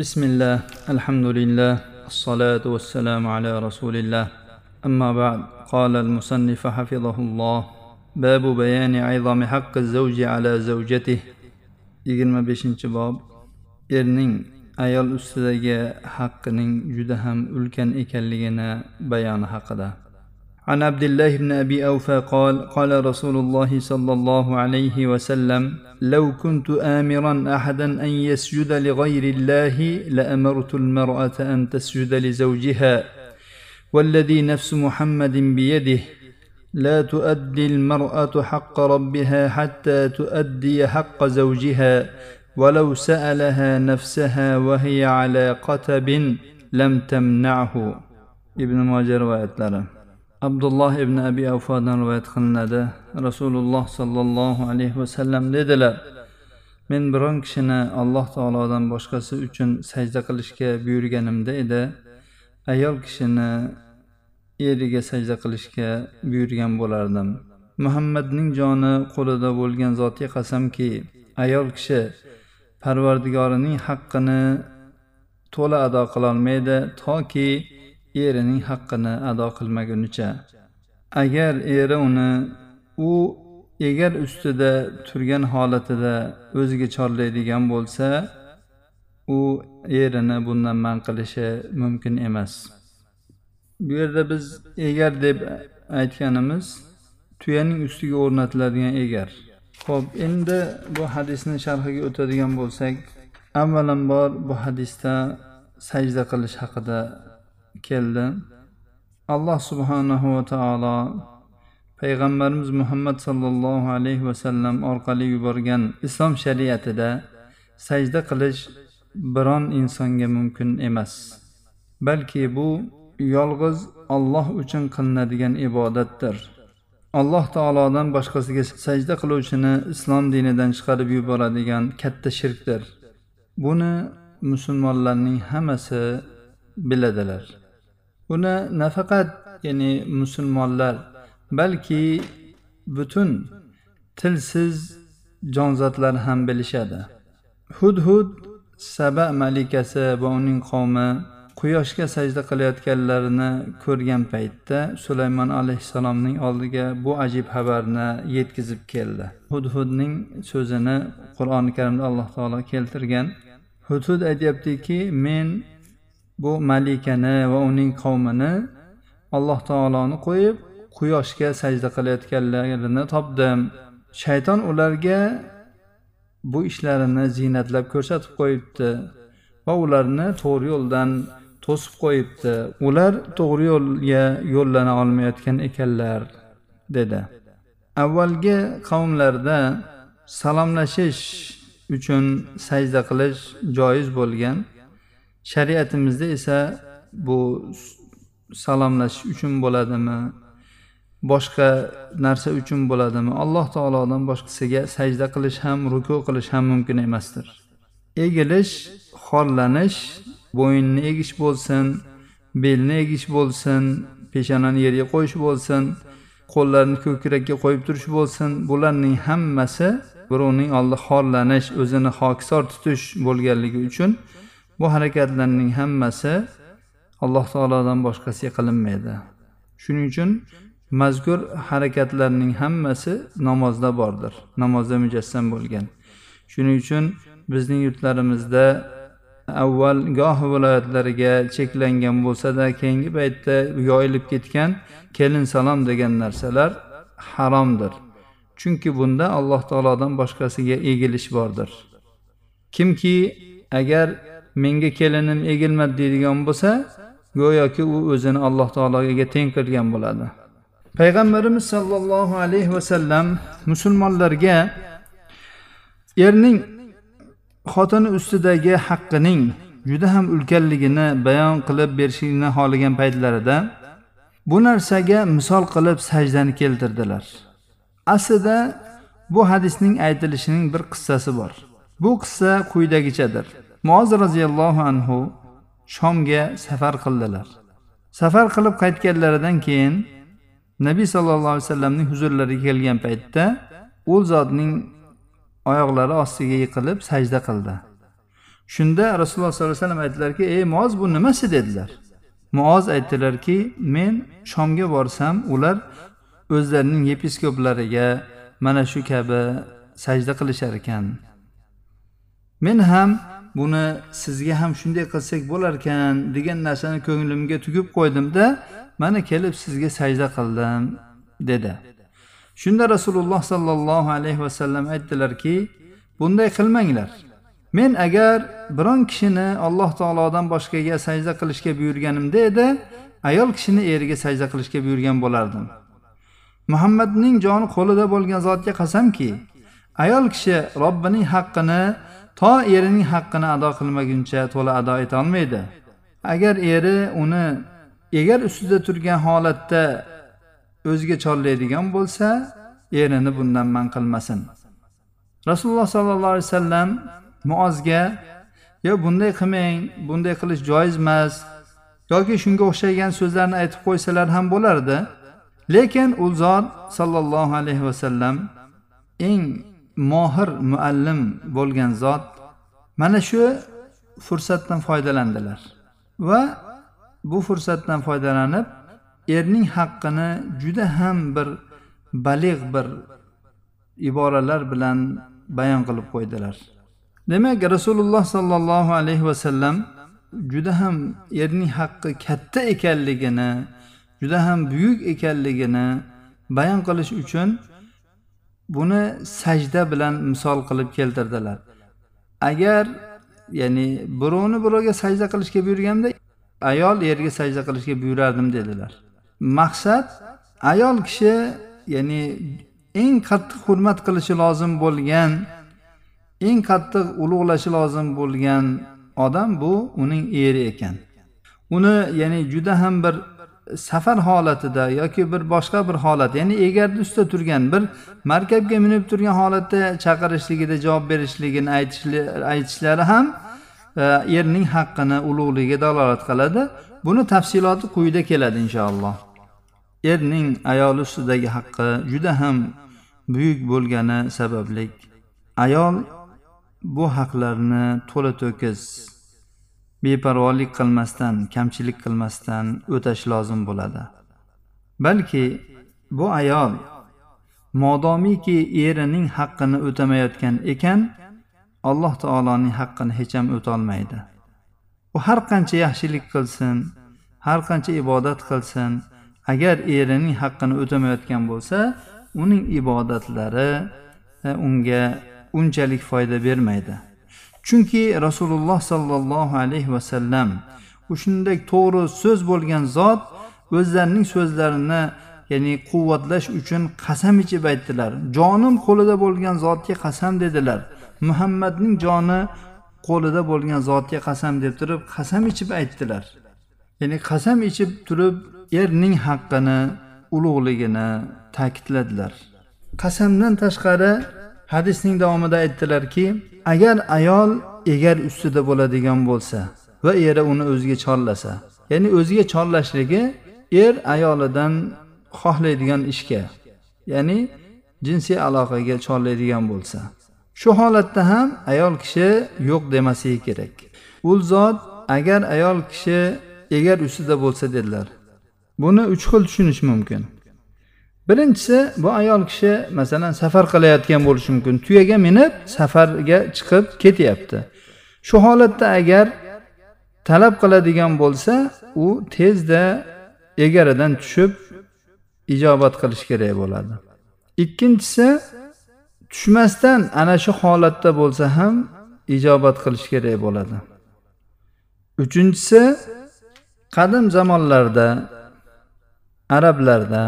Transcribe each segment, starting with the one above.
بسم الله الحمد لله الصلاة والسلام على رسول الله أما بعد قال المصنف حفظه الله باب بيان عظم حق الزوج على زوجته yigirma beshinchi bob erning ayol ustidagi haqqining juda ham ulkan ekanligini bayoni haqida عن عبد الله بن أبي أوفى قال قال رسول الله صلى الله عليه وسلم لو كنت امرا احدا أن يسجد لغير الله لأمرت المرأة أن تسجد لزوجها. والذي نفس محمد بيده لا تؤدي المرأة حق ربها حتى تؤدي حق زوجها ولو سألها نفسها وهي على قتب لم تمنعه. ابن ماجه رواية abdulloh ibn abi avfodan rivoyat qilinadi. Rasululloh sollallohu alayhi vasallam dedilar men biron kishini alloh taolodan boshqasi uchun sajda qilishga buyurganimda edi. Ayol kishini eriga sajda qilishga buyurgan bo'lardim. Muhammadning joni qo'lida bo'lgan zotga qasamki ayol kishi parvardigorining haqqini to'la ado qilolmaydi toki erining haqqini ado qilmagunicha. Agar eri uni u egar ustida turgan holatida o'ziga chorlaydigan bo'lsa u erini bundan man qilishi mumkin emas. Bu yerda biz egar deb aytganimiz tuyaning ustiga o'rnatiladigan egar. Ho'p endi bu hadisni sharhiga o'tadigan bo'lsak avvalambor bu hadisda sajda qilish haqida keldi. Alloh subhanahu va taolo payg'ambarimiz muhammad sollallohu alayhi vasallam orqali yuborgan islom shariatida sajda qilish biron insonga mumkin emas. Balki bu yolg'iz olloh uchun qilinadigan ibodatdir. Alloh taolodan boshqasiga sajda qiluvchini islom dinidan chiqarib yuboradigan katta shirkdir. Buni musulmonlarning hammasi biladilar. Buni nafaqat ya'ni musulmonlar balki butun tilsiz jonzotlar ham bilishadi. Hudhud saba malikasi va uning qavmi quyoshga sajda qilayotganlarini ko'rgan paytda sulaymon alayhissalomning oldiga bu ajib xabarni yetkazib keldi. Hudhudning so'zini qur'oni karimda alloh taolo keltirgan. Hudhud aytyaptiki men bu malikani va uning qavmini alloh taoloni qo'yib quyoshga sajda qilayotganlarini topdim. Shayton ularga bu ishlarini ziynatlab ko'rsatib qo'yibdi va ularni to'g'ri yo'ldan to'sib qo'yibdi. Ular to'g'ri yo'lga yo'llana olmayotgan ekanlar dedi. Avvalgi qavmlarda salomlashish uchun sajda qilish joiz bo'lgan shariatimizda esa bu salomlashish uchun bo'ladimi? Boshqa narsa uchun bo'ladimi? Alloh taolodan boshqasiga sajda qilish ham ruku qilish ham mumkin emasdir. Egilish xorlanish bo'yinni egish bo'lsin belni egish bo'lsin peshonani yerga qo'yish bo'lsin qo'llarni ko'krakka qo'yib turish bo'lsin bularning hammasi birovning oldida xorlanish o'zini hokisor tutish bo'lganligi uchun bu harakatlarning hammasi alloh taolodan boshqasiga qilinmaydi. Shuning uchun mazkur harakatlarning hammasi namozda bordir namozda mujassam bo'lgan. Shuning uchun bizning yurtlarimizda avval goh viloyatlarga cheklangan bo'lsada keyingi paytda yoyilib ketgan kelin salom degan narsalar haromdir. Chunki bunda alloh taolodan boshqasiga egilish bordir. Kimki agar menga kelinim egilmadi deydigan bo'lsa go'yoki u o'zini alloh taologa teng qilgan bo'ladi. Payg'ambarimiz sollallohu alayhi vasallam musulmonlarga erning xotini ustidagi haqqining juda ham ulkanligini bayon qilib berishlikni xohlagan paytlarida bu narsaga misol qilib sajdani keltirdilar. Aslida bu hadisning aytilishining bir qissasi bor. Bu qissa quyidagichadir. Moz roziyallohu anhu shomga safar qildilar. Safar qilib qaytganlaridan keyin nabiy sollallohu alayhi vasallamning huzurlariga kelgan paytda u zotning oyoqlari ostiga yiqilib sajda qildi. Shunda rasululloh sollallohu alayhi vasallam aytdilarki ey muoz bu nimasi dedilar. Muoz aytdilarki men shomga borsam ular o'zlarining yepiskoplariga mana shu kabi sajda qilishar ekan. Men ham buni sizga ham shunday qilsak bo'larkan degan narsani ko'nglimga tugib qo'ydimda mana kelib sizga sajda qildim dedi. Shunda rasululloh sollallohu alayhi vasallam aytdilarki bunday qilmanglar. Men agar biron kishini alloh taolodan boshqaga sajda qilishga buyurganimda edi ayol kishini eriga sajda qilishga buyurgan bo'lardim. Muhammadning joni qo'lida bo'lgan zotga qasamki ayol kishi robbining haqqini to erining haqqini ado qilmaguncha to'la ado etolmaydi. Agar eri uni egar ustida turgan holatda o'ziga chorlaydigan bo'lsa erini bundan man qilmasin. Rasululloh sollallohu alayhi vasallam muozga yo bunday qilmang bunday qilish joiz emas yoki shunga o'xshagan so'zlarni aytib qo'ysalar ham bo'lardi. Lekin u zot sollallohu alayhi vasallam eng mohir muallim bo'lgan zot mana shu fursatdan foydalandilar. Va bu fursatdan foydalanib erning haqqini juda ham bir baliq bir iboralar bilan bayon qilib qo'ydilar. Demak rasululloh sollallohu alayhi vasallam juda ham erning haqqi katta ekanligini juda ham buyuk ekanligini bayon qilish uchun buni sajda bilan misol qilib keltirdilar. Agar ya'ni birovni birovga sajda qilishga buyurganda ayol erga sajda qilishga buyurardim dedilar. Maqsad ayol kishi ya'ni eng qattiq hurmat qilishi lozim bo'lgan eng qattiq ulug'lashi lozim bo'lgan odam bu uning eri ekan. Uni ya'ni juda ham bir safar holatida yoki bir boshqa bir holat ya'ni egarni ustida turgan bir markabga minib turgan holatda chaqirishligida javob berishligini aytishlari ham e, erning haqqini ulug'ligiga dalolat qiladi. Buni tafsiloti quyida keladi inshaalloh. Erning ayol ustidagi haqqi juda ham buyuk bo'lgani sababli ayol bu haqlarni to'la to'kis beparvolik qilmasdan kamchilik qilmasdan o'tash lozim bo'ladi. Balki bu ayol modomiki erining haqqini o'tamayotgan ekan alloh taoloning haqqini hech ham o'tolmaydi u har qancha yaxshilik qilsin har qancha ibodat qilsin agar erining haqqini o'tamayotgan bo'lsa uning ibodatlari e, unga unchalik foyda bermaydi. Chunki rasululloh sollallohu alayhi vasallam shunday to'g'ri so'z bo'lgan zot o'zlarining so'zlarini ya'ni quvvatlash uchun qasam ichib aytdilar. Jonim qo'lida bo'lgan zotga qasam dedilar. Muhammadning joni qo'lida bo'lgan zotga qasam deb turib qasam ichib aytdilar. Ya'ni qasam ichib turib erning haqqini ulug'ligini ta'kidladilar. Qasamdan tashqari hadisning davomida aytdilarki agar ayol egar ustida bo'ladigan bo'lsa va eri uni o'ziga chorlasa ya'ni o'ziga chorlashligi er ayolidan xohlaydigan ishga ya'ni jinsiy aloqaga chorlaydigan bo'lsa. Shu holatda ham ayol kishi yo'q demasligi kerak. U zot agar ayol kishi egar ustida bo'lsa dedilar. Buni uch xil tushunish mumkin. Birinchisi bu ayol kishi masalan safar qilayotgan bo'lishi mumkin. Tuyaga minib safarga chiqib ketyapti. Shu holatda agar talab qiladigan bo'lsa u tezda egaridan tushib ijobat qilish kerak bo'ladi. Ikkinchisi tushmasdan ana shu holatda bo'lsa ham ijobat qilish kerak bo'ladi. Uchinchisi qadim zamonlarda arablarda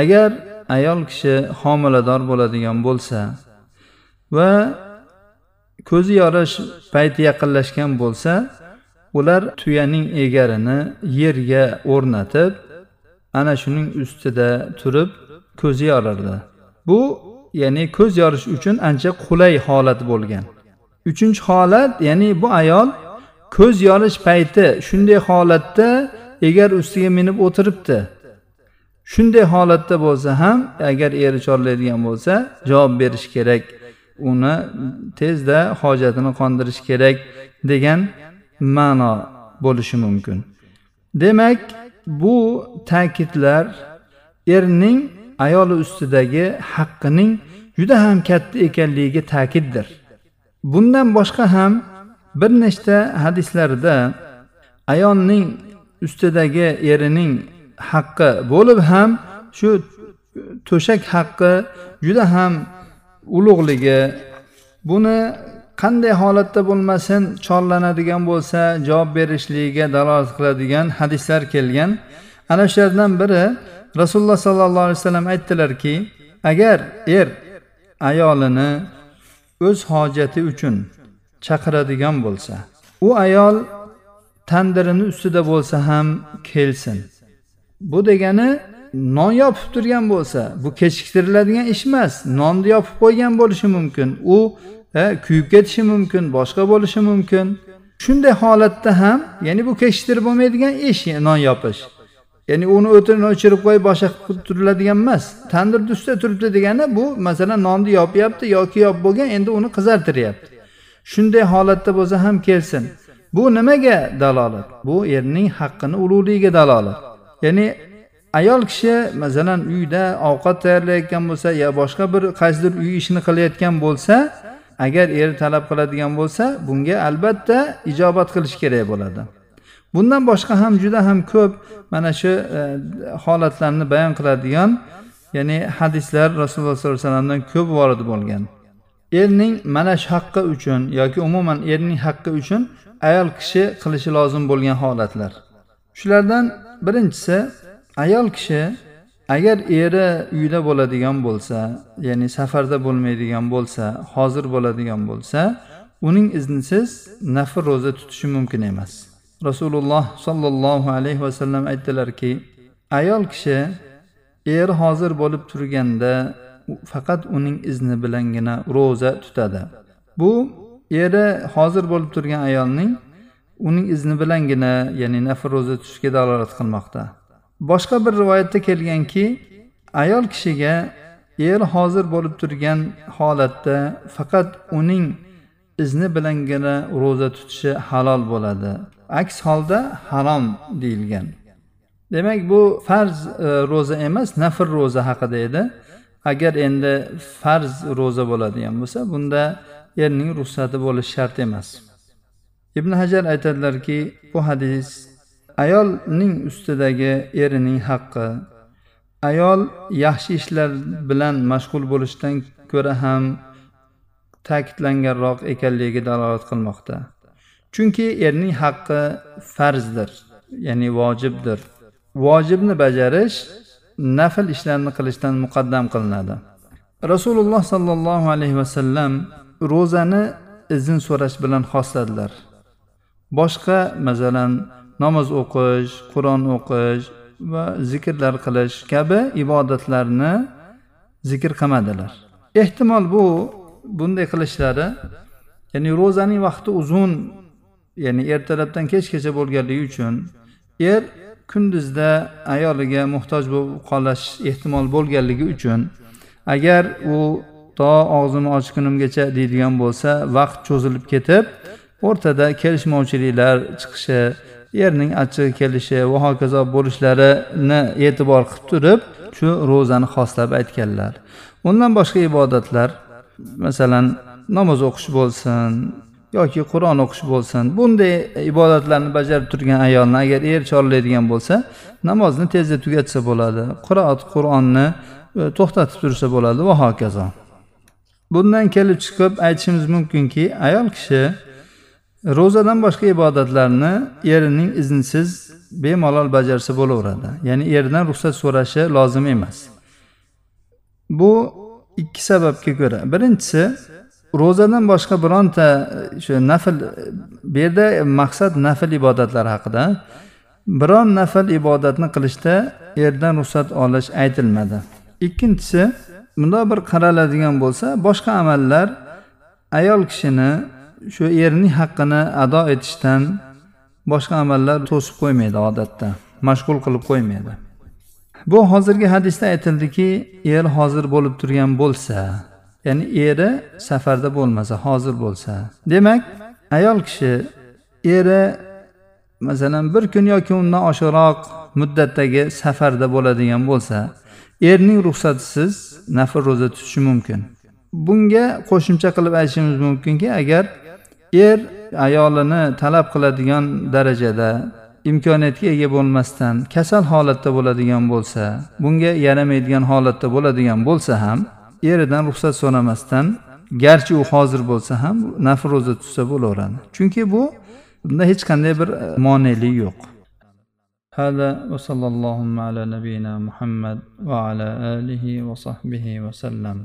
agar ayol kishi homilador bo'ladigan bo'lsa va ko'zi yorish payti yaqinlashgan bo'lsa ular tuyaning egarini yerga o'rnatib ana shuning ustida turib ko'zi yorardi. Bu ya'ni ko'z yorish uchun ancha qulay holat bo'lgan. Uchinchi holat ya'ni bu ayol ko'z yorish payti shunday holatda egar ustiga minib o'tiribdi. Shunday holatda bo'lsa ham agar eri chorlaydigan bo'lsa javob berish kerak. Uni tezda hojatini qondirish kerak degan ma'no bo'lishi mumkin. Demak bu ta'kidlar erning ayoli ustidagi haqqining juda ham katta ekanligiga ta'kiddir. Bundan boshqa ham bir nechta hadislarda ayolning ustidagi erining haqqi bo'lib ham shu to'shak haqqi juda ham ulug'ligi. Buni qanday holatda bo'lmasin chorlanadigan bo'lsa javob berishligiga dalolat qiladigan hadislar kelgan. Ana shulardan biri rasululloh sollallohu alayhi vasallam aytdilarki agar er ayolini o'z hojati uchun chaqiradigan bo'lsa u ayol tandirini ustida bo'lsa ham kelsin. Bu degani non yopib turgan bo'lsa bu kechiktiriladigan ish emas nonni yopib qo'ygan bo'lishi mumkin. U e, kuyib ketishi mumkin boshqa bo'lishi mumkin. Shunday holatda ham ya'ni bu kechiktirib bo'lmaydigan ish non yopish. Ya'ni uni o'tini o'chirib qo'yib boshqa qilib turiladigan emas. Tandirni ustida turibdi degani bu masalan nonni yopyapti yoki yopib bo'lgan endi uni qizartiryapti. Shunday holatda bo'lsa ham kelsin. Bu nimaga dalolat? Bu erning haqqini ulug'ligiga dalolat. Ya'ni ayol kishi masalan uyda ovqat tayyorlayotgan bo'lsa yo boshqa bir qaysidir uy ishini qilayotgan bo'lsa agar eri talab qiladigan bo'lsa bunga albatta ijobat qilish kerak bo'ladi. Bundan boshqa ham juda ham ko'p mana shu e, holatlarni bayon qiladigan ya'ni hadislar rasululloh sollallohu alayhi vasallamdan ko'p vorid bo'lgan. Erning mana shu haqqi uchun yoki umuman erning haqqi uchun ayol kishi qilishi lozim bo'lgan holatlar. Shulardan birinchisi ayol kishi agar eri uyda bo'ladigan bo'lsa ya'ni safarda bo'lmaydigan bo'lsa hozir bo'ladigan bo'lsa uning iznisiz nafr ro'za tutishi mumkin emas. Rasululloh sollallohu alayhi vasallam aytdilarki ayol kishi er hozir bo'lib turganda faqat uning izni bilangina ro'za tutadi. Bu eri hozir bo'lib turgan ayolning uning izni bilangina ya'ni nafr ro'za tutishga dalolat qilmoqda. Boshqa bir rivoyatda kelganki ayol kishiga er hozir bo'lib turgan holatda faqat uning izni bilangina ro'za tutishi halol bo'ladi. Aks holda harom deyilgan. Demak bu farz e, ro'za emas nafr ro'za haqida edi. Agar endi farz ro'za bo'ladigan bo'lsa bunda erning ruxsati bo'lishi shart emas. Ibn hajar aytadilarki bu hadis ayolning ustidagi erining haqqi. Ayol yaxshi ishlar bilan mashg'ul bo'lishdan ko'ra ham ta'kidlanganroq ekanligiga dalolat qilmoqda. Chunki erning haqqi farzdir ya'ni vojibdir. Vojibni bajarish nafl ishlarni qilishdan muqaddam qilinadi. Rasululloh sollallohu alayhi vasallam ro'zani izn so'rash bilan xosladilar. Boshqa masalan namoz o'qish qur'on o'qish va zikrlar qilish kabi ibodatlarni zikr qilmadilar. Ehtimol bu bunday qilishlari ya'ni ro'zaning vaqti uzun ya'ni ertalabdan kechgacha bo'lganligi uchun er kunduzda ayoliga muhtoj bo'lib qolish ehtimol bo'lganligi uchun agar u to og'zimni ochgunimgacha deydigan bo'lsa vaqt cho'zilib ketib o'rtada kelishmovchiliklar chiqishi yerning achchig'i kelishi va hokazo bo'lishlarini e'tibor qilib turib shu ro'zani xoslab aytganlar. Undan boshqa ibodatlar masalan namoz o'qish bo'lsin yoki qur'on o'qish bo'lsin bunday ibodatlarni bajarib turgan ayolni agar er chorlaydigan bo'lsa namozni tezda tugatsa bo'ladi qiroat qur'onni e, to'xtatib tursa bo'ladi va hokazo. Bundan kelib chiqib aytishimiz mumkinki ayol kishi ro'zadan boshqa ibodatlarni erining iznisiz bemalol bajarsa bo'laveradi. Ya'ni erdan ruxsat so'rashi lozim emas. Bu ikki sababga ko'ra. Birinchisi ro'zadan boshqa bironta e, shu nafl e, bu yerda maqsad nafl ibodatlar haqida. Biron nafl ibodatni qilishda erdan ruxsat olish aytilmadi. Ikkinchisi bundoq bir qaraladigan bo'lsa boshqa amallar ayol kishini shu erning haqqini ado etishdan boshqa amallar to'sib qo'ymaydi odatda mashg'ul qilib qo'ymaydi. Bu hozirgi hadisda aytildiki er hozir bo'lib turgan bo'lsa ya'ni eri safarda bo'lmasa hozir bo'lsa demak ayol kishi eri masalan bir kun yoki undan oshiqroq muddatdagi safarda bo'ladigan bo'lsa erning ruxsatisiz nafl ro'za tutishi mumkin. Bunga qo'shimcha qilib aytishimiz mumkinki agar er ayolini talab qiladigan darajada imkoniyatga ega bo'lmasdan kasal holatda bo'ladigan bo'lsa bunga yaramaydigan holatda bo'ladigan bo'lsa ham eridan ruxsat so'ramasdan garchi u hozir bo'lsa ham nafl ro'za tutsa bo'laveradi chunki bu bunda hech qanday bir monelik yo'q هذا وصلى اللهم على نبينا محمد وعلى آله وصحبه وسلم